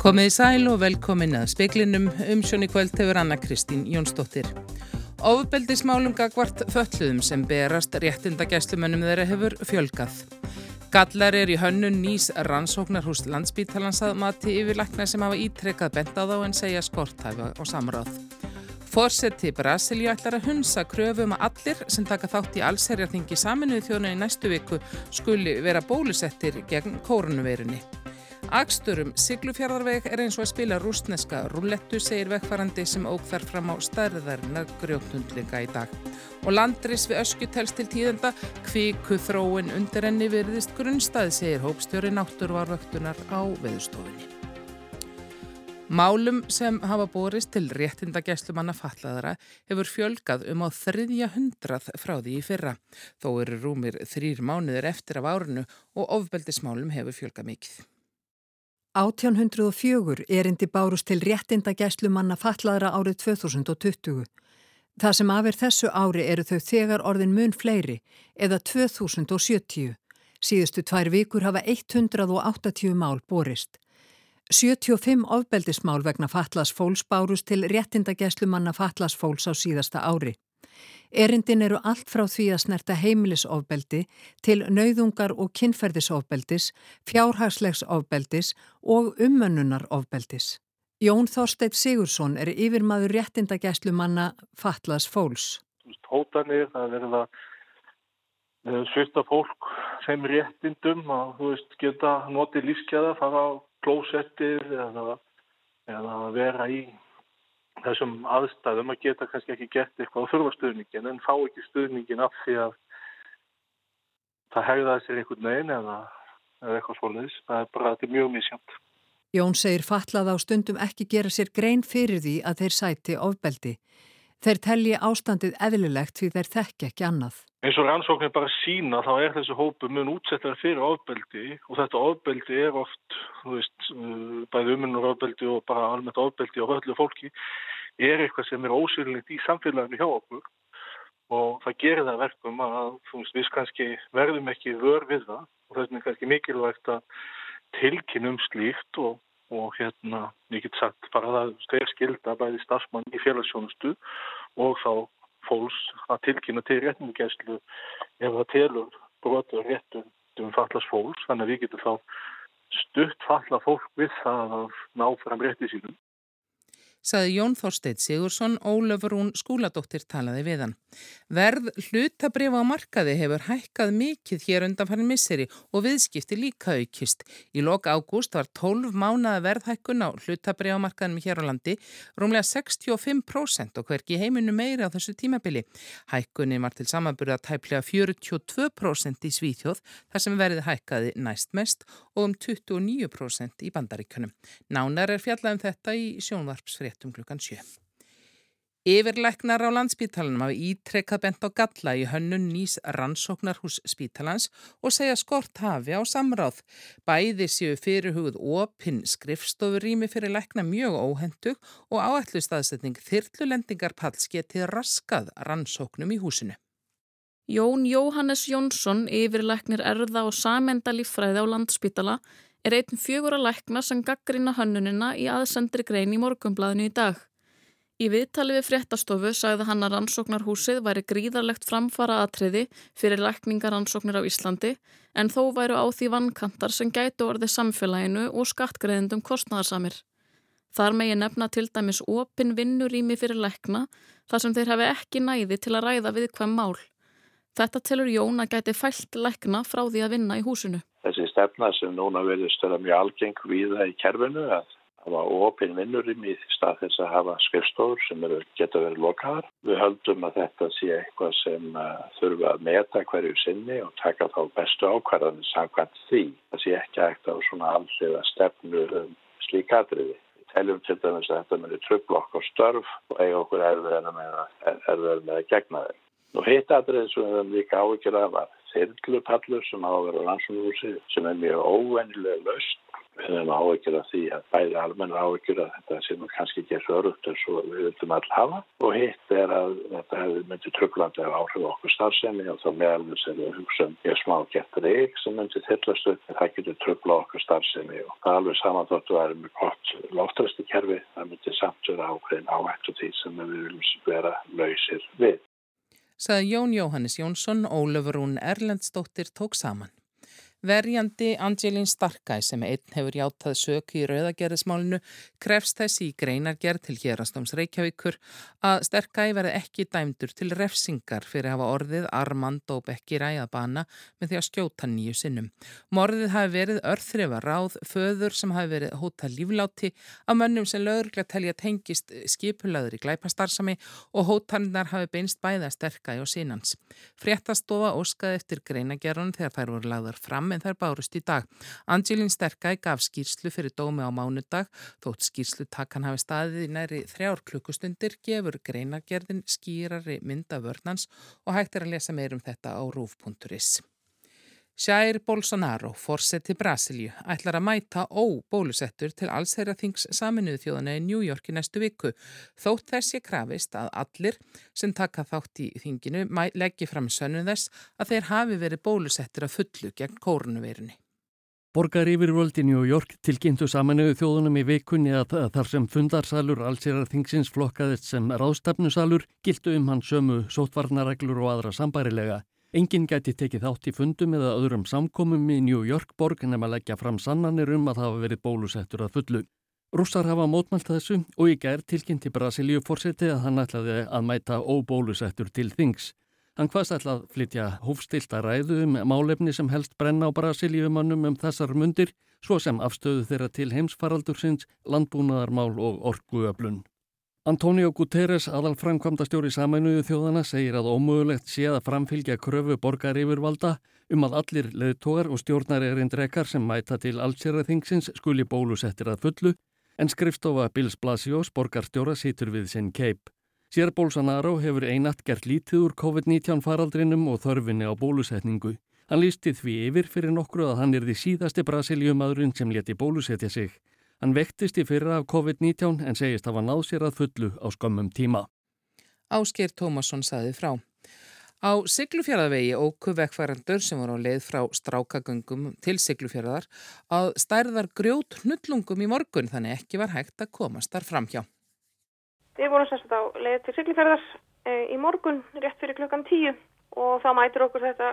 Komið í sæl og velkomin að speiklinum umsjón í kvöld hefur Anna Kristín Jónsdóttir. Ofbeldismálum gagvart fölluðum sem berast réttindagæslumönnum þeirra hefur fjölgað. Gallar er í hönnun nýs rannsóknarhús landsbítalans að mati yfirleikna sem hafa ítrekkað bent á en segja skorthæfa og samráð. Fórseti Brasilíu ætlar að hunsa kröfum um að allir sem taka þátt í allserjarþingi saminuði þjónu í næstu viku skuli vera bólusettir gegn kórunverunni. Aksturum Siglufjörðarveg er eins og að spila rúsneska rúlettu, segir vegfærandi sem óg þar fram á stærðarinnar grjótundleika í dag. Og landris við ösku telst til tíðenda, kvíku þróin undir enni virðist grunnstaði, segir hópstjóri náttúrvarvöktunar á veðustofinni. Málum sem hafa borist til réttindagæslumanna fallaðara hefur fjölgað um á þriðja hundrað frá því í fyrra. Þó eru rúmir þrýr mánuðir eftir af árunu og ofbeldismálum hefur fjölgað mikið. 1804 erindi bárust til réttindagæslumanna fallaðara árið 2020. Það sem afir þessu ári eru þau þegar orðin mun fleiri eða 2070. Síðustu tvær vikur hafa 180 mál borist. 75 ofbeldismál vegna Fatlas Fóls bárust til réttindagæslumanna Fatlas Fóls á síðasta ári. Erindin eru allt frá því að snerta heimilisofbeldi til nauðungar og kynferðisofbeldis, fjárhagslegs ofbeldis og ummönnunarofbeldis. Jón Þorsteit Sigursson er yfirmaður réttindagæslumanna Fatlas Fóls. Hótanir, það verða svista fólk sem réttindum að þú veist geta notið lífskeiða, fara á klósettir eða, eða vera í þessum aðstæðum að geta kannski ekki gert eitthvað á þurfastuðningin en fá ekki stuðningin af því að það hegðaði sér einhvern veginn eða, eða eitthvað svolítið. Það er bara, þetta er mjög misjönd. Jón segir fallað á stundum ekki gera sér grein fyrir því að þeir sæti ofbeldi. Þeir telli ástandið eðlilegt því þeir þekki ekki annað. Eins og rannsóknir bara sína þá er þessu hópu mun útsettar fyrir ofbeldi og þetta ofbeldi er oft, þú veist, uh, bæði umunur ofbeldi og bara almennt ofbeldi og höllu fólki er eitthvað sem er ósynlegt í samfélaginu hjá okkur og það gerir það verkum að veist, við kannski verðum ekki vör við það og þetta er kannski mikilvægt að tilkynum slíkt og og hérna, ég get sagt bara að það er skilda bæði starfsmann í félagsjónustu og þá fólks að tilkynna til réttingæslu ef það telur brotur réttum um fallast fólks, þannig að við getum þá stutt falla fólk við það að ná fram rétti sínum saði Jón Þorsteit Sigursson, Ólafur hún skúladóttir talaði við hann. Verð hlutabrifa á markaði hefur hækkað mikið hér undanfærin misseri og viðskipti líka aukist. Í loka ágúst var 12 mánaða verðhækkun á hlutabrifa á markaðinum hér á landi, rúmlega 65% og hverki heiminu meiri á þessu tímabili. Hækkunin var til samanburða tæplega 42% í Svíþjóð þar sem verði hækkaði næst mest og um 29% í bandaríkunum. Nánar er fjallað um þetta í sjónvarpsfrið fréttum klukkan sjö. Yfirleiknar á landsbítalanum hafa ítrekkað bent á galla í hönnun nýs rannsóknar hús spítalans og segja skort hafi á samráð. Bæði séu fyrirhugð opinn skrifstofurými fyrir leikna mjög óhendug og áætlu staðsetning þyrlulendingarpalls getið raskað rannsóknum í húsinu. Jón Jóhannes Jónsson, yfirleiknir erða og samenda líffræði á landsbítala, er einn fjögur að lækna sem gaggrina hönnunina í aðsendri grein í morgumblaðinu í dag. Í viðtali við fréttastofu sagði hann að rannsóknarhúsið væri gríðarlegt framfara atriði fyrir lækningarannsóknir á Íslandi en þó væru á því vannkantar sem gætu orðið samfélaginu og skattgreðendum kostnæðarsamir. Þar megi nefna til dæmis opin vinnurými fyrir lækna þar sem þeir hafi ekki næði til að ræða við hvem mál. Þetta telur Jón að gæti fælt lækna frá því að vinna í húsinu þessi stefna sem núna verðist vera mjög algeng viða í kerfinu að hafa opinn vinnurim í stað þess að hafa skrifstofur sem eru, geta verið lokaðar. Við höldum að þetta sé eitthvað sem uh, þurfa að meta hverju sinni og taka þá bestu ákvarðanir samkvæmt því. Það sé ekki ekkert á svona allriða stefnu um slíka atriði. Við teljum til dæmis að þetta myndir tröflokk á störf og eiga okkur erfiðar með, með að gegna þeim. Nú hitt atriði sem við höfum líka áhyggjur af var þyrlupallur sem á að vera rannsóknúsi sem er mjög óvennilega löst við höfum áhyggjur af því að bæði almenna áhyggjur að þetta nú kannski ekki svo örugt eins og við vildum all hafa. Og hitt er að þetta hefur myndið tröflandi af áhrif okkur starfsemi og þá meðalins er við hugsa um ég smá gett reik sem myndið þillastu en það getur tröfla okkur starfsemi. Og það er alveg samanþóttu að það er með gott loftrösti kerfi það myndið samt vera ákveðin áhættu því sem við viljum vera lausir við. Saði Jón Jóhannes Jónsson, Ólöfurún Erlendstóttir tók saman. Verjandi Angelín Starkæ sem einn hefur játað söku í rauðagerðismálinu krefst þessi í greinargerð til hérastóms Reykjavíkur að Starkæ verði ekki dæmdur til refsingar fyrir að hafa orðið Armand og Bekki ræðabana með því að skjóta nýju sinnum. Morðið hafi verið örþrifa ráð, föður sem hafi verið hóta lífláti af mönnum sem lögurglega telja tengist skipulaður í glæpastarsami og hótarinnar hafi beinst bæða Starkæ og sínans. Fréttastofa óskaði eftir greinagerðun þegar þær voru lagðar fram en þær bárust í dag. Angelín Sterkæ gaf skýrslu fyrir dómi á mánudag, þótt skýrslu takkan hafi staðið í næri þrjár klukkustundir, gefur greinargerðin skýrari mynda vörnans og hægt er að lesa meir um þetta á rúf.is. Jair Bolsonaro, fórseti Brasilju, ætlar að mæta óbólusettur til allsherra þings saminuðu þjóðana í New York í næstu viku. Þótt þess ég krafist að allir sem taka þátt í þinginu leggji fram sönnu þess að þeir hafi verið bólusettur að fullu gegn kórnuverunni. Borgar yfirvöldi New York tilkynntu saminuðu þjóðunum í vikunni að þar sem fundarsalur allsherra þingsins flokkaðist sem ráðstafnusalur gildu um hans sömu sótvarnareglur og aðra sambærilega. Engin gæti tekið þátt í fundum eða öðrum samkomum í New York borg nefn að leggja fram sannanir um að það hafa verið bólusettur að fullu. Rússar hafa mótmælt þessu og í gær tilkynnti Brasilíu fórseti að hann ætlaði að mæta óbólusettur til þings. Hann hvaðst ætlað flytja hófstilta ræðu um málefni sem helst brenna á Brasilíumannum um þessar mundir, svo sem afstöðu þeirra til heimsfaraldursins, landbúnaðarmál og orguöflun. Antonio Guterres, aðal framkvamda stjóri sameinuðu þjóðana, segir að ómögulegt sé að framfylgja kröfu borgar yfirvalda um að allir leðtogar og stjórnar erindrekar sem mæta til allsýraþingsins skuli bólusettir að fullu, en skrifstofa Bills Blasiós borgarstjóra situr við sinn keip. Sér Bolsonaro hefur einatt gert lítið úr COVID-19 faraldrinum og þörfinni á bólusetningu. Hann lísti því yfir fyrir nokkru að hann er því síðasti brasiljumæðurinn sem leti bólusetja sig. Hann vektist í fyrra af COVID-19 en segist að hann náð sér að fullu á skömmum tíma. Ásker Tómasson saði frá. Á Siglufjörðavegi óku vekkfærandur sem voru á leið frá strákagöngum til Siglufjörðar að stærðar grjót hnullungum í morgun þannig ekki var hægt að komast þar framhjá. Við vorum sérst á leið til Siglufjörðar e, í morgun rétt fyrir klukkan tíu og þá mætur okkur þetta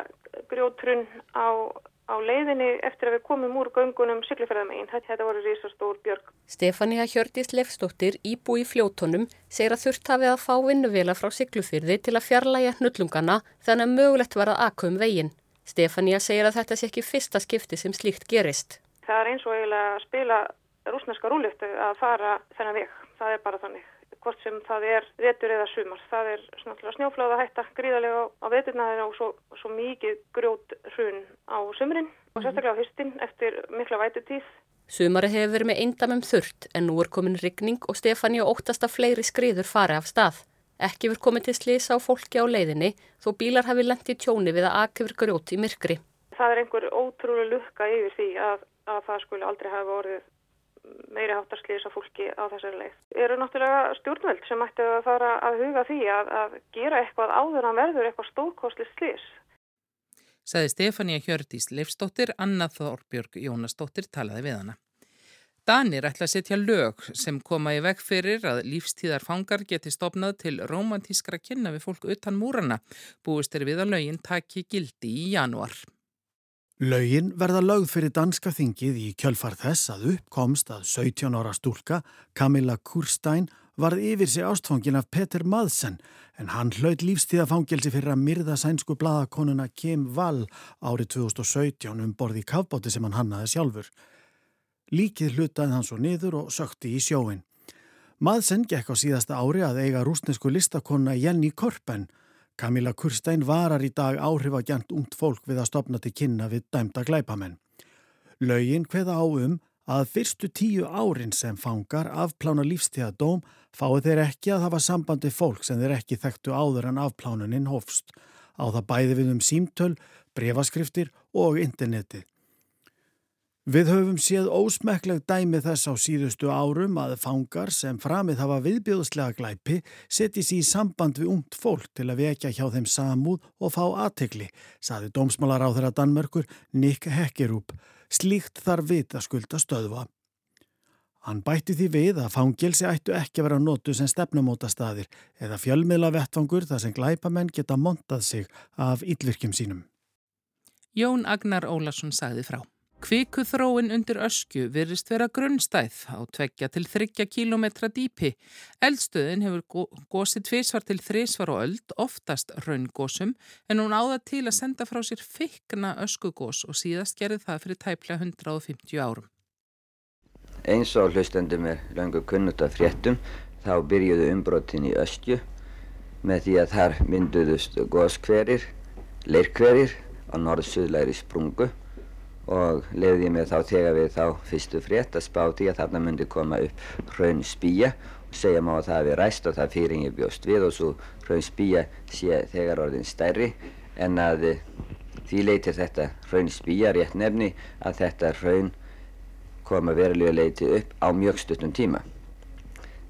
grjótrunn á á leiðinni eftir að við komum úr göngunum sykluferðamegin. Þetta voru risastór björg. Stefania Hjördís Lefstóttir, íbú í fljótonum, segir að þurft hafið að fá vinnuvela frá syklufyrði til að fjarlæga hnullungana þannig að mögulegt var að akum veginn. Stefania segir að þetta sé ekki fyrsta skipti sem slíkt gerist. Það er eins og eiginlega að spila rúsneska rúliftu að fara þennan veg. Það er bara þannig hvort sem það er vetur eða sumar. Það er snjófláða hætta gríðarlega á, veturnaðina og svo, svo mikið grjót hrun á sumrin og sérstaklega á höstin eftir mikla vætutíð. Sumari hefur verið með eindamum þurrt en nú er komin rigning og Stefani og óttast að fleiri skriður fari af stað. Ekki verið komið til slisa á fólki á leiðinni þó bílar hafi lendt í tjóni við að akifur grjót í myrkri. Það er einhver ótrúlega lukka yfir því að, að það skulle aldrei hafa orðið meiri háttarslýsa fólki á þessari leið. Eru náttúrulega stjórnvöld sem ætti að fara að huga því að, að gera eitthvað áður að verður eitthvað stórkosli slýs. Saði Stefania Hjördís Leifstóttir, Anna Þorbjörg Jónastóttir talaði við hana. Danir ætla að setja lög sem koma í veg fyrir að lífstíðarfangar geti stopnað til romantískra kynna við fólk utan múrana. Búist er við að lögin taki gildi í januar. Laugin verða lögð fyrir danska þingið í kjölfar þess að uppkomst að 17 ára stúlka, Camilla Kurstein, varð yfir sig ástfangin af Peter Madsen en hann hlaut lífstíðafangelsi fyrir að myrða sænsku bladakonuna Kim Wall árið 2017 um borði kafbóti sem hann hannaði sjálfur. Líkið hlutaði hann svo niður og sökti í sjóin. Madsen gekk á síðasta ári að eiga rúsnesku listakonna Jenny Korpen Camilla Kurstein varar í dag áhrifagjant ungt fólk við að stopna til kynna við dæmda glæpamenn. Laugin hveða á um að fyrstu tíu árin sem fangar afplána lífstíðadóm fái þeir ekki að hafa sambandi fólk sem þeir ekki þekktu áður en afplánuninn hofst. Á það bæði við um símtöl, brevaskriftir og interneti. Við höfum séð ósmekleg dæmi þess á síðustu árum að fangar sem framið hafa viðbjóðslega glæpi setji sér í samband við ungt fólk til að vekja hjá þeim samúð og fá aðtegli, saði dómsmálar á þeirra Danmörkur Nick Hekkerúp. Slíkt þarf vit að skulda stöðva. Hann bætti því við að fangilsi ættu ekki að vera nótu sem stefnumóta staðir eða fjölmiðla vettfangur þar sem glæpamenn geta montað sig af yllvirkjum sínum. Jón Agnar Ólarsson sagði frá. Kvikuþróin undir öskju virðist vera grunnstæð á tveggja til þryggja kílometra dýpi. Eldstöðin hefur gósið tvísvar til þrísvar og öld, oftast raungósum, en hún áða til að senda frá sér fikna öskugós og síðast gerði það fyrir tæplega 150 árum. Eins og hlustendum er langur kunnut af fréttum, þá byrjuðu umbrotin í öskju með því að þar mynduðust góskverir, leirkverir á norð-suðlæri sprungu og lefði ég mig þá þegar við þá fyrstu frétt að spáti að þarna myndi koma upp hraun spýja og segja má að það hefði ræst og það fyrir ég bjóst við og svo hraun spýja sé þegar orðin stærri. En að því leytir þetta hraun spýja rétt nefni að þetta hraun koma verulega leiti upp á mjög stuttum tíma.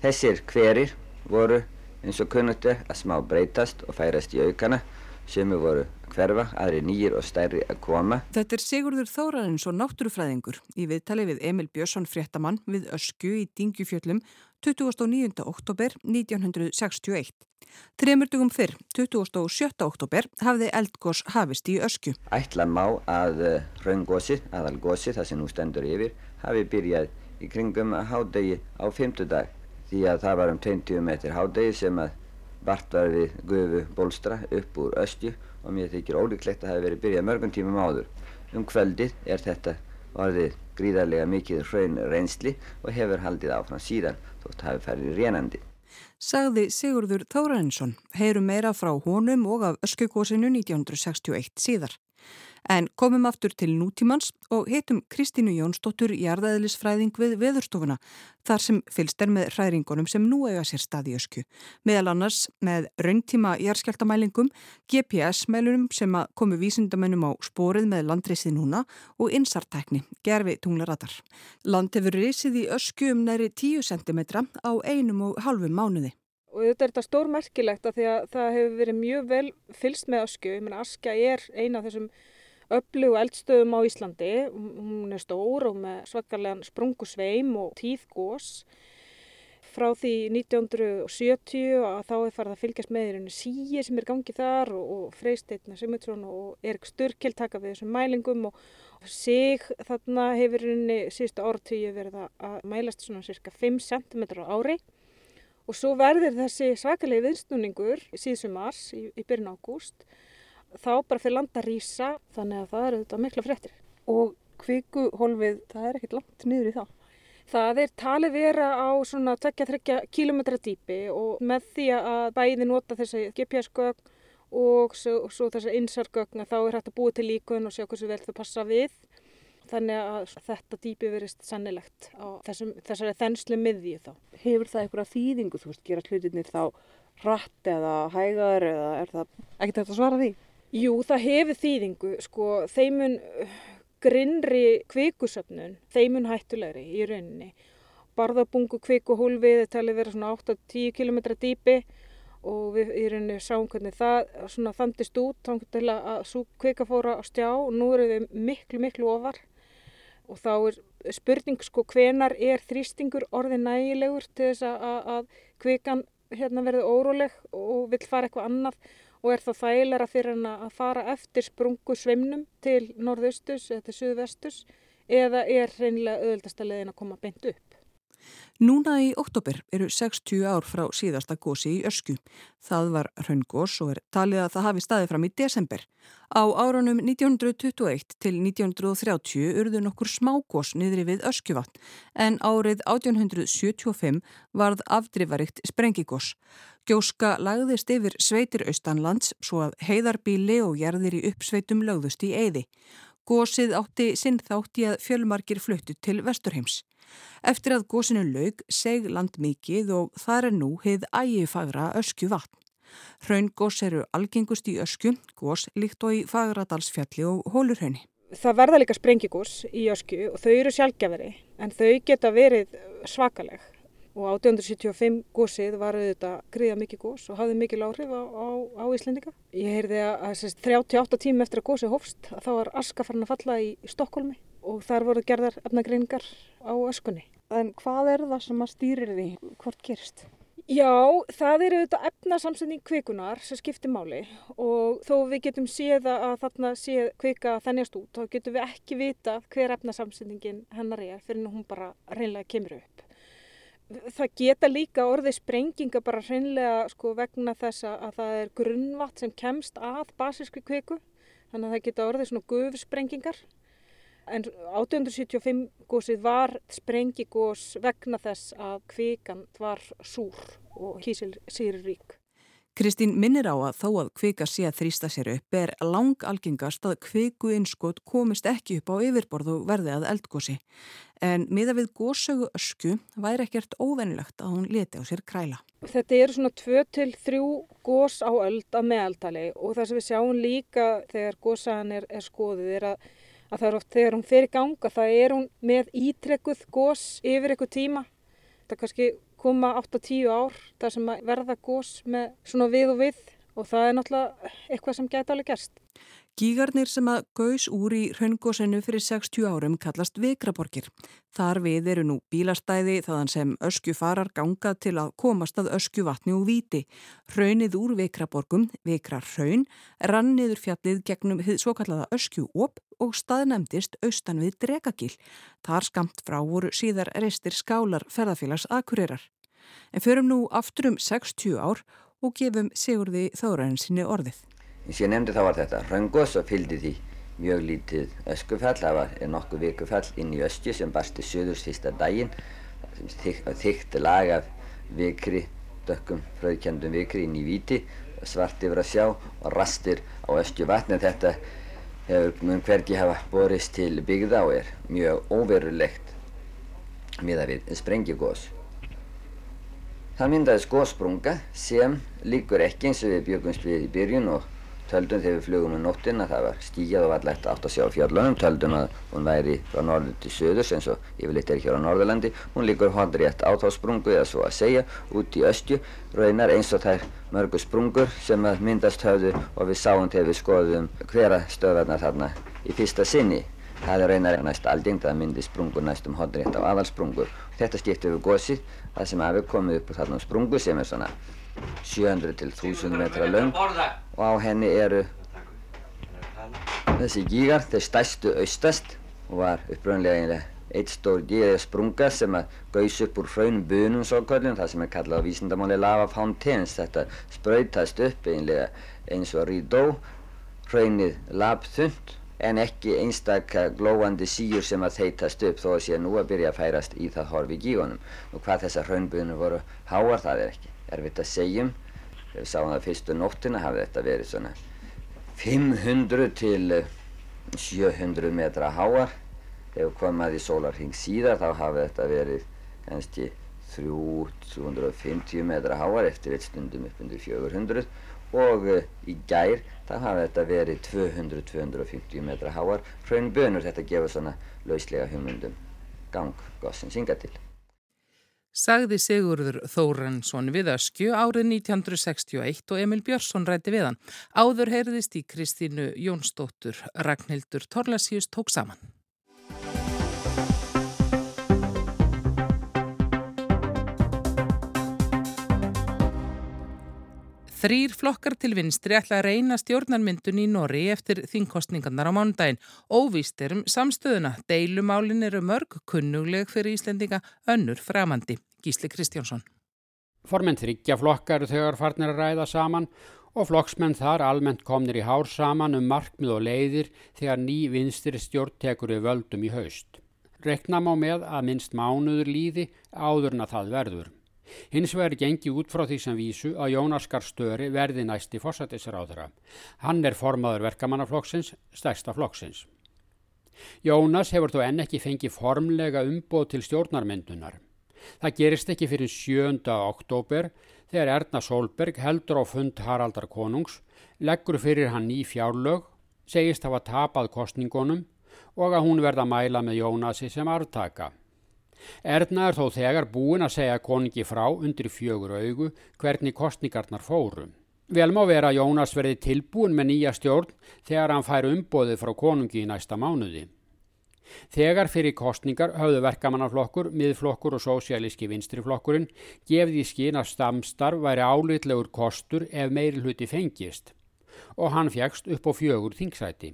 Þessir hverir voru eins og kunnugtu að smá breytast og færast í aukana sem voru hverfa, aðri nýjir og stærri að koma. Þetta er Sigurður Þórarins og náttúrufræðingur í viðtali við Emil Björnsson fréttamann við Ösku í Dingjufjöllum 29. oktober 1961. Tremurdugum fyrr, 27. oktober, hafði eldgós hafist í Ösku. Ætla má að uh, raungósi, aðalgósi, það sem nú stendur yfir, hafi byrjað í kringum hádegi á fymtudag því að það var um 20 metr hádegi sem að vart var við gufu bólstra upp úr östju og mér þykir ólíklegt að það hefði verið byrjað mörgum tímum áður. Um kvöldið er þetta orðið gríðarlega mikið hraun reynsli og hefur haldið áfram síðan þótt hafi færið rénandi. Sagði Sigurður Þórarinsson, heyrum meira frá honum og af öskukosinu 1961 síðar. En komum aftur til nútímans og heitum Kristínu Jónsdóttur jarðaðilisfræðing við veðurstofuna þar sem fylst er með hræringunum sem nú eiga sér stað í ösku. Meðal annars með rauntíma jarðskjáltamælingum, GPS-mælunum sem að komu vísindamennum á spórið með landreysið núna og insartækni, gerfi tunglaratar. Land hefur reysið í ösku um næri 10 cm á einum og halvum mánuði. Og þetta er þetta stórmerkilegt að því að það hefur verið mjög vel fylst með ösku. Ég menna askja er eina af þessum öflugu eldstöðum á Íslandi. Hún er stór og með svakalega sprungusveim og tíðgós. Frá því 1970 að þá er farið að fylgjast með hérna síi sem er gangið þar og, og Freysteitna Simutsson og Erik Sturkil taka við þessum mælingum og sig þarna hefur hérna síðustu ártíu verið að mælast svona cirka 5 cm á ári. Og svo verður þessi svakalegi viðsnúningur síðsumars í, í byrjun ágúst þá bara fyrir landa rýsa þannig að það eru þetta mikla fréttir. Og kvikuhólfið, það er ekkert langt niður í það. Það er talið vera á svona 2-3 km dýpi og með því að bæði nota þessi GPS-gögn og svo, svo þessi insargögn þá er hægt að búa til líkun og sjá hversu vel það passa við. Þannig að þetta dýpi verist sannilegt á þessum, þessari þenslu miðju þá. Hefur það einhverja þýðingu, þú veist, gera hlutinir þá rætt eða hægar eða er það ekkert að svara því? Jú, það hefur þýðingu, sko, þeimun grinnri kvikusöfnun, þeimun hættulegri í rauninni. Barðabungu kvikuhólfið er talið vera svona 8-10 km dýpi og við í rauninni sáum hvernig það svona þandist út þá til að svo kvika fóra á stjá og nú eru við miklu, miklu ofar og þá er spurning sko hvenar er þrýstingur orðið nægilegur til þess að, kvikan hérna verður óróleg og vil fara eitthvað annað og er þá þægilega fyrir hann að fara eftir sprungu svimnum til norðaustus eða til suðvestus eða er reynilega öðuldasta leðin að koma beint upp. Núna í oktober eru 60 ár frá síðasta gósi í Ösku. Það var hraungós og er talið að það hafi staðið fram í desember. Á árunum 1921 til 1930 urðu nokkur smágós niðri við Öskjuvatn en árið 1875 varð afdrifarikt sprengigós. Gjóska lagðist yfir sveitir austanlands svo að heiðarbíli og gerðir í uppsveitum lögðust í eyði. Gósið átti sinn þátt í að fjölmarkir fluttu til Vesturheims. Eftir að gósinu laug seg land mikið og þar er nú heið ægifagra öskju vatn. Hraungós eru algengust í öskju, gós líkt og í Fagradalsfjalli og Hólurhaunni. Það verða líka sprengigós í öskju og þau eru sjálfgefari en þau geta verið svakaleg og 1875 gósið var auðvitað gríða mikið gós og hafði mikið láhrif á, á, á Íslendinga. Ég heyrði að, að sérst, 38 tím eftir að gósið hófst að þá var aska farin að falla í Stokkólmi og þar voru gerðar efnagreiningar á öskunni. En hvað er það sem að stýrir því? Hvort gerst? Já, það eru auðvitað efnasamsending kvikunar sem skiptir máli. Og þó við getum séð að þarna séð kvika þennjast út, þá getum við ekki vita hver efnasamsendingin hennar er fyrir hún bara reynlega kemur upp. Það geta líka orðið sprenginga bara hreinlega sko, vegna þess að það er grunnvatt sem kemst að basískri kviku. Þannig að það geta orðið svona gufsprengingar en 1875 gósið var sprengigós vegna þess að kvikan var súr og kísil sýri rík. Kristín minnir á að þó að kvika sé að þrýsta sér upp er lang algengast að kviku innskot komist ekki upp á yfirborð og verði að eldgósi. En miða við gósögu ösku væri ekkert óvenilegt að hún leti á sér kræla. Þetta eru svona 2-3 gós á öld að meðaltali og það sem við sjáum líka þegar gósaðan er, er skoðið er að, að það er oft þegar hún fer í ganga það er hún með ítrekkuð gós yfir eitthvað tíma. Það kannski koma 8-10 ár þar sem verða gós með svona við og við og það er náttúrulega eitthvað sem gæti alveg gerst. Gígarnir sem að gaus úr í raungósinu fyrir 60 árum kallast Vikraborgir. Þar við eru nú bílastæði þaðan sem öskju farar gangað til að komast að öskju vatni og viti. Raunnið úr Vikraborgum, Vikrar raun, ranniður fjallið gegnum svo kallaða öskju op og staðnemdist austan við Dregagil. Þar skamt frá voru síðar reistir skálar ferðarfélags aðkurirar. En förum nú aftur um 60 ár og gefum Sigurði Þóraðinsinni orðið eins og ég nefndi þá var þetta Röngos og fylgdi því mjög lítið öskufall. Það var nokkuð vikufall inn í östju sem barsti söðurs fyrsta daginn. Þygt lag af vikri dökkum fröðkjandum vikri inn í viti svart yfir að sjá og rastir á östju vatni þetta hefur mun hvergi hafa borist til byggða og er mjög óverulegt miða við sprengjugós Það myndaðist góðsprunga sem líkur ekki eins og við byggumst við í byrjun og töldum þegar við flugum um nóttin að það var stígjað og var lægt átt að sjá fjallunum, töldum að hún væri frá norður til söðurs eins og yfirleitt er hér á Norðurlandi. Hún líkur hodri rétt á þá sprungu eða svo að segja út í östju, raunar eins og þær mörgu sprungur sem að myndast höfðu og við sáum þegar við skoðum hvera stöðvarnar þarna í fyrsta sinni. Það er raunar næst aldingt að myndi sprungur næstum hodri rétt á aðalsprungur. Þetta skipti við gósið, það sem hafi komið upp úr þarna sprungu sem er svona 700 til 1000 metra laung og á henni eru þessi gígar, þeir stæstu austast og var uppröðinlega eitt stór gígar sprunga sem að gaus upp úr hraunum bunum svo kvöldum, það sem er kallað á vísindamáli lava fountains, þetta sprautast upp einlega eins og rídó, hraunið labþund en ekki einstakka glóandi síur sem að þeitast upp þó að sé nú að byrja að færast í það horfi gígunum. Og hvað þessar hraunbunum voru háar það er ekki erfitt að segjum. Þegar við sáum það fyrstu nóttina hafði þetta verið svona 500 til 700 eh, metra háar. Þegar við komum að í sólarhing síðar þá hafði þetta verið kannski 350 metra háar eftir eitt stundum upp undir 400 og uh, í gær þá hafði þetta verið 200-250 metra háar. Hraunbönur þetta gefur svona lauslega humundum gang gossins hinga til sagði Sigurður Þórensson við Öskju árið 1961 og Emil Björnsson rætti við hann. Áður heyrðist í Kristínu Jónsdóttur, Ragnhildur Torlasíus tók saman. Þrýr flokkar til vinstri ætla að reyna stjórnarmyndun í Nóri eftir þingkostningarnar á mánudaginn. Óvíst er um samstöðuna. Deilumálin eru mörg kunnugleg fyrir Íslendinga önnur framandi. Gísli Kristjánsson. Formenn þryggja flokkar þegar farnir að ræða saman og flokksmenn þar almennt komnir í hár saman um markmið og leiðir þegar ný vinstri stjórn tekur við völdum í haust. Rekna má með að minnst mánuður líði áður en að það verður. Hins vegar gengi út frá því sem vísu að Jónaskar Störi verði næsti fórsættisráðara. Hann er formaður verkamannaflokksins, stærsta flokksins. Jónas hefur þó enn ekki fengið formlega umboð til stjórnarmyndunar. Það gerist ekki fyrir 7. oktober þegar Erna Solberg heldur á fund Haraldar Konungs, leggur fyrir hann í fjárlög, segist hafa tapað kostningunum og að hún verða mæla með Jónasi sem arftaka. Erna er þó þegar búin að segja koningi frá undir fjögur augu hvernig kostningarnar fórum. Vel má vera Jónas verði tilbúin með nýja stjórn þegar hann fær umbóðið frá konungi í næsta mánuði. Þegar fyrir kostningar höfðu verkamannaflokkur, miðflokkur og sósialíski vinstriflokkurinn gefði í skín að stamstarf væri álitlegur kostur ef meiri hluti fengist og hann fjækst upp á fjögur þingsæti.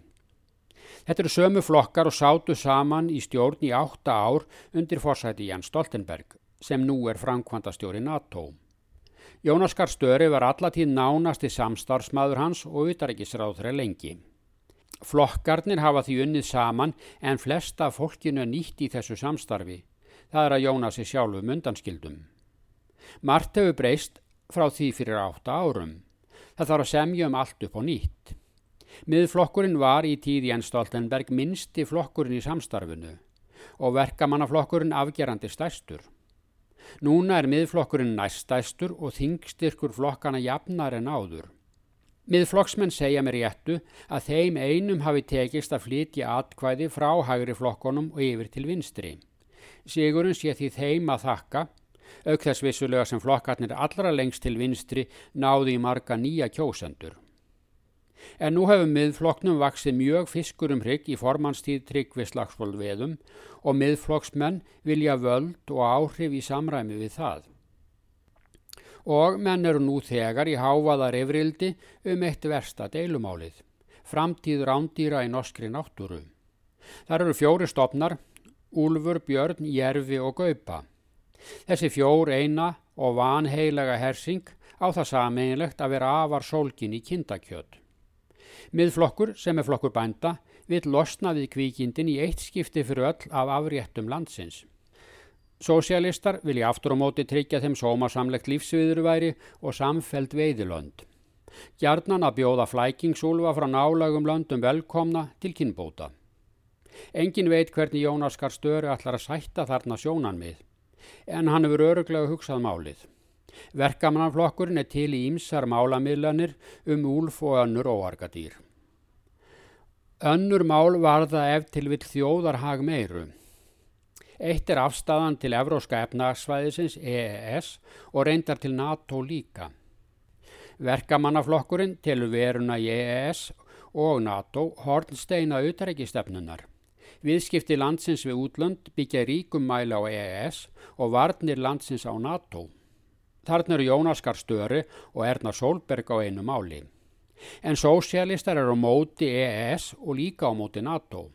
Þetta eru sömu flokkar og sátu saman í stjórn í átta ár undir forsæti Jens Stoltenberg sem nú er framkvæmdastjóri NATO. Jónas Garstöri var allatíð nánasti samstarfsmaður hans og utaríkisráð þeirra lengi. Flokkarnir hafa því unnið saman en flesta fólkinu nýtt í þessu samstarfi. Það er að Jónasi sjálfum undanskildum. Mart hefur breyst frá því fyrir átta árum. Það þarf að semja um allt upp á nýtt. Miðflokkurinn var í tíð Jens Stoltenberg minnsti flokkurinn í samstarfinu og verkamannaflokkurinn afgerandi stærstur. Núna er miðflokkurinn næstæstur og þingstyrkur flokkana jafnar en áður. Miðflokksmenn segja mér réttu að þeim einum hafi tekist að flytja atkvæði frá hægri flokkonum og yfir til vinstri. Sigurinn sé því þeim að þakka, auk þess vissulega sem flokkarnir allra lengst til vinstri náðu í marga nýja kjósendur. En nú hefur miðflokknum vaksið mjög fiskur um hrygg í formannstíð tryggvi slagsvold veðum og miðflokksmenn vilja völd og áhrif í samræmi við það. Og menn eru nú þegar í háfaðar efrildi um eitt versta deilumálið, framtíð rándýra í norskri náttúru. Þar eru fjóri stopnar, Úlfur, Björn, Jerfi og Gaupa. Þessi fjór eina og vanheilega hersing á það sameinlegt að vera afar sólkin í kindakjöld. Miðflokkur sem er flokkur bænda vil losna við kvíkindin í eitt skipti fyrir öll af afréttum landsins. Sósialistar vilja aftur á móti tryggja þeim sómasamlegt lífsviðurværi og samfeld veiðilönd. Gjarnan að bjóða flækingsúlfa frá nálagum löndum velkomna til kynbóta. Engin veit hvernig Jónaskar störu allar að sætta þarna sjónan mið, en hann hefur öruglega hugsað málið. Verkamannanflokkurinn er til í ímsar málamiðlanir um úlf og önnur óargadýr. Önnur mál varða ef til vill þjóðarhag meiru. Eitt er afstæðan til Evróska efnagsvæðisins EES og reyndar til NATO líka. Verkamannaflokkurinn til veruna í EES og NATO hornsteina auðrækistefnunar. Viðskipti landsins við útlönd byggja ríkum mæla á EES og varnir landsins á NATO. Þarna eru Jónaskar Störi og Erna Solberg á einu máli. En sósialistar eru á móti EES og líka á móti NATO.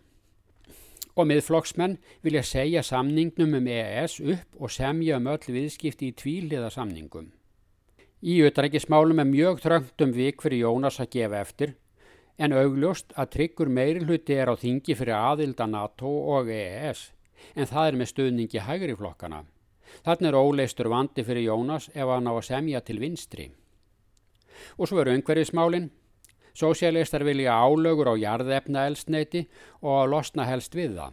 Og miðflokksmenn vilja segja samningnum um EES upp og semja um öll viðskipti í tvíliða samningum. Í utrækismálum er mjög þröngt um vik fyrir Jónas að gefa eftir en augljóst að tryggur meiri hluti er á þingi fyrir aðilda NATO og EES en það er með stuðningi hægri flokkana. Þannig er óleistur vandi fyrir Jónas ef hann á að semja til vinstri. Og svo eru umhverfismálinn. Sósialistar vilja álögur á jarðefna elsneiti og að losna helst við það.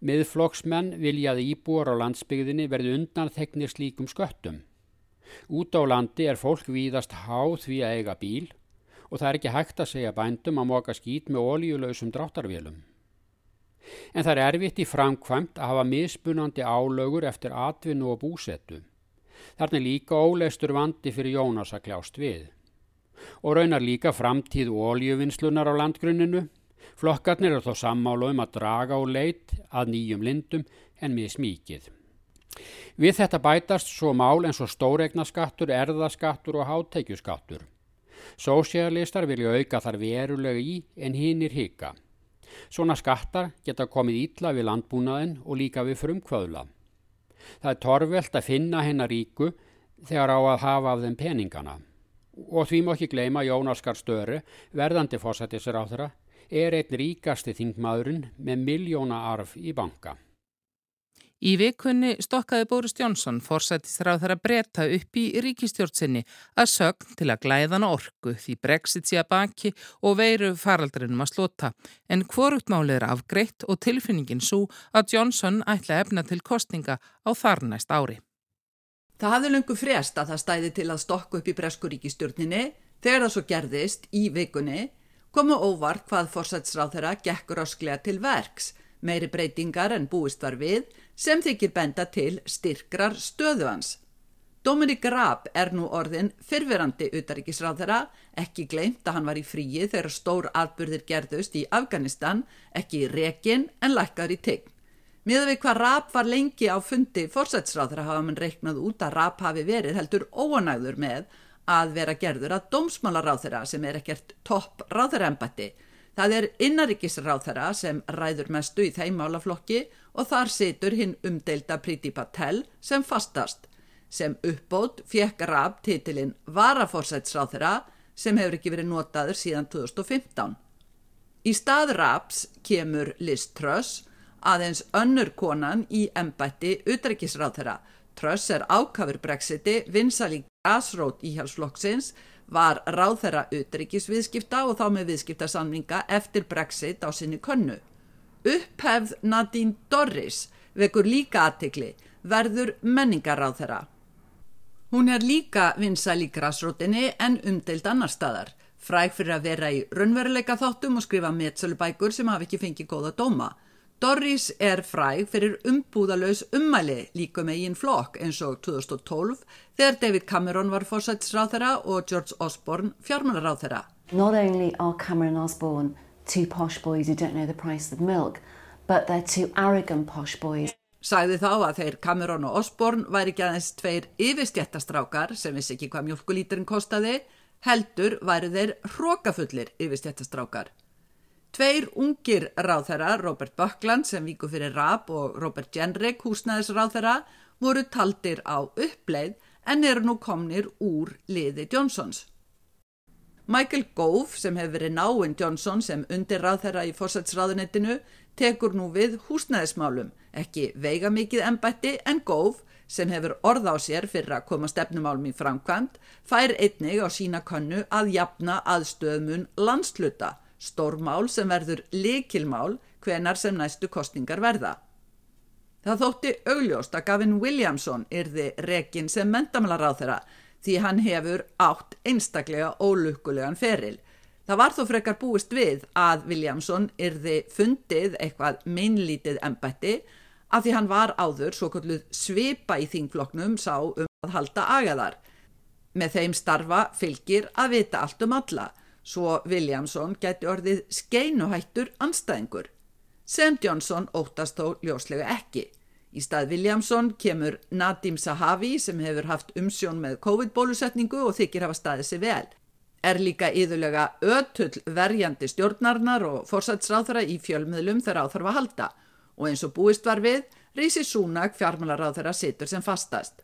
Miðflokksmenn viljaði íbúar á landsbygðinni verði undan þegnir slíkum sköttum. Út á landi er fólk víðast háð því að eiga bíl og það er ekki hægt að segja bændum að móka skít með ólíuleusum dráttarvélum. En það er erfitt í framkvæmt að hafa mismunandi álögur eftir atvinnu og búsettu. Þarna er líka óleistur vandi fyrir Jónas að kljást við. Og raunar líka framtíð óljöfinslunar á landgrunninu. Flokkarnir er þó sammálu um að draga á leit að nýjum lindum en mismíkið. Við þetta bætast svo mál eins og stóregnaskattur, erðaskattur og hátteikjuskattur. Sósialistar vilja auka þar verulega í en hinn er hika. Svona skattar geta komið ítla við landbúnaðin og líka við frumkvöðla. Það er torvelt að finna hennar ríku þegar á að hafa af þeim peningana. Og því má ekki gleyma Jónaskar Störu, verðandi fósættisir á þeirra, er einn ríkasti þingmaðurinn með miljóna arf í banka. Í vikunni stokkaði Bóris Jónsson forsættisráð þar að breyta upp í ríkistjórnsinni að sögn til að glæðana orku því brexit sé að baki og veiru faraldrinum að slota. En hvoruttmálið er afgreitt og tilfinningin svo að Jónsson ætla efna til kostninga á þar næst ári. Það hafði lungu frest að það stæði til að stokka upp í bresku ríkistjórninni þegar það svo gerðist í vikunni komu óvart hvað fórsætsráð þeirra gekkur ásklega til verks, meiri breytingar en búist var við sem þykir benda til styrkrar stöðu hans. Dominik Raab er nú orðin fyrverandi utaríkisráð þeirra, ekki gleimt að hann var í fríi þegar stór atbyrðir gerðust í Afganistan, ekki í rekin en lækkar í tegn. Miða við hvað Raab var lengi á fundi fórsætsráð þeirra hafa mann reiknað út að Raab hafi verið heldur óanægður með að vera gerður að dómsmálaráð þeirra sem er ekkert topp ráðherraembætti. Það er innaríkisráð þeirra sem ræður mestu í þeim málaflokki og þar situr hinn umdeilda Priti Patel sem fastast. Sem uppbót fjekk Raab titilinn Varaforsætsráð þeirra sem hefur ekki verið notaður síðan 2015. Í stað Raabs kemur Liz Truss, aðeins önnur konan í embætti utreikisráð þeirra. Truss er ákafur brexiti, vinsal í grasrót íhjálpsflokksins, var ráð þeirra utreikisviðskipta og þá með viðskiptasamninga eftir brexit á sinni könnu. Upphefð Nadine Dorris vekur líka aðtikli, verður menningaráð þeirra. Hún er líka vinsal í grasrótinni en umdeild annar staðar, fræg fyrir að vera í raunveruleika þáttum og skrifa metsölubækur sem hafi ekki fengið góða dóma. Dorris er fræg fyrir umbúðalös ummæli líka með ín flokk eins og 2012 þegar David Cameron var fórsætsráð þeirra og George Osborne fjármálaráð þeirra. Not only are Cameron and Osborne two posh boys who don't know the price of milk, but they're two arrogant posh boys Sagði þá að þeir Cameron og Osborne væri ekki aðeins tveir yfirstjættastrákar sem vissi ekki hvað mjölkulíturinn kostaði, heldur væri þeir hrókafullir yfirstjættastrákar. Tveir ungir ráðherra, Robert Buckland sem víku fyrir Raab og Robert Jenrick, húsnæðisráðherra, voru taldir á uppleið en eru nú komnir úr liði Johnsons. Michael Gove sem hefur verið náinn Johnson sem undir ráðherra í fórsætsráðunettinu tekur nú við húsnæðismálum, ekki veiga mikið ennbætti en góf sem hefur orð á sér fyrir að koma stefnumálum í framkvæmt, fær einnig á sína konnu að jafna aðstöðmun landsluta, stórmál sem verður likilmál hvenar sem næstu kostningar verða. Það þótti augljóst að Gavin Williamson yrði rekin sem mentamlaráð þeirra því hann hefur átt einstaklega ólukkulegan feril Það var þó frekar búist við að Williamson yrði fundið eitthvað minnlítið embætti að því hann var áður svo kalluð svipa í þingfloknum sá um að halda agaðar. Með þeim starfa fylgir að vita allt um alla, svo Williamson geti orðið skeinuhættur anstæðingur. Sem Johnson óttast þó ljóslega ekki. Í stað Williamson kemur Nadim Sahavi sem hefur haft umsjón með COVID-bólusetningu og þykir hafa staðið sig vel er líka yðurlega ötull verjandi stjórnarnar og fórsætsráþara í fjölmiðlum þegar áþarf að halda og eins og búist var við, Rísi Súnak fjármálaráþara situr sem fastast.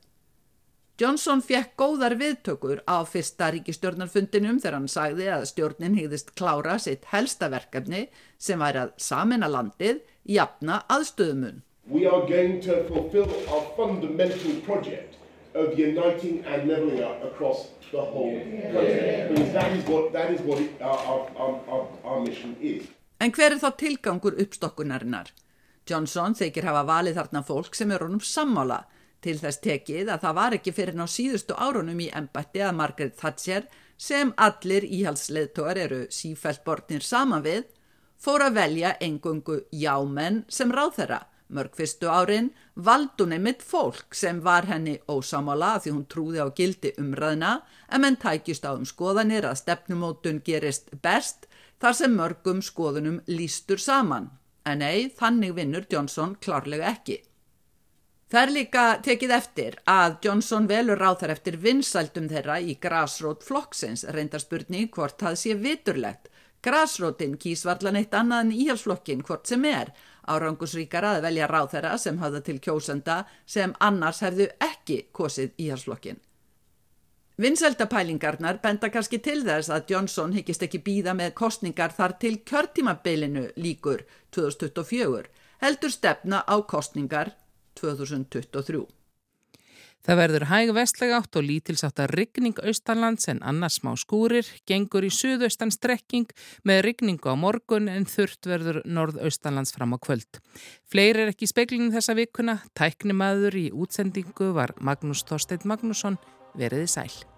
Johnson fekk góðar viðtökur á fyrsta ríkistjórnarfundinum þegar hann sagði að stjórnin hýðist klára sitt helsta verkefni sem væri að samina landið jafna aðstöðumun. We are going to fulfill our fundamental project of uniting and leveling up across the whole country. Because that is what, that is what it, our, our, our, our mission is. En hver er þá tilgangur uppstokkunarinnar? Johnson þykir hafa valið þarna fólk sem er honum sammála til þess tekið að það var ekki fyrir ná síðustu árunum í embætti að Margaret Thatcher sem allir íhalsleðtóar eru sífælt bortnir saman við fór að velja engungu jámenn sem ráð þeirra Mörg fyrstu árin vald hún einmitt fólk sem var henni ósamála því hún trúði á gildi umræðina en menn tækist á um skoðanir að stefnumótun gerist best þar sem mörgum skoðunum lístur saman. En ei, þannig vinnur Johnson klárlega ekki. Það er líka tekið eftir að Johnson velur ráð þar eftir vinsældum þeirra í grasrót flokksins reyndarspurning hvort það sé viturlegt. Grasrótin kýs varlan eitt annað en íhalsflokkin hvort sem er árangusríkara að velja ráð þeirra sem hafða til kjósenda sem annars hefðu ekki kosið íhalsflokkin. Vinsældapælingarnar benda kannski til þess að Johnson higgist ekki býða með kostningar þar til kjörtímabilinu líkur 2024, heldur stefna á kostningar 2023. Það verður hæg vestlega átt og lítilsáttar rigning austanlands en annars smá skúrir, gengur í suðaustan strekking með rigningu á morgun en þurft verður norðaustanlands fram á kvöld. Fleiri er ekki í speklinu þessa vikuna, tæknimaður í útsendingu var Magnús Þorstein Magnússon, veriði sæl.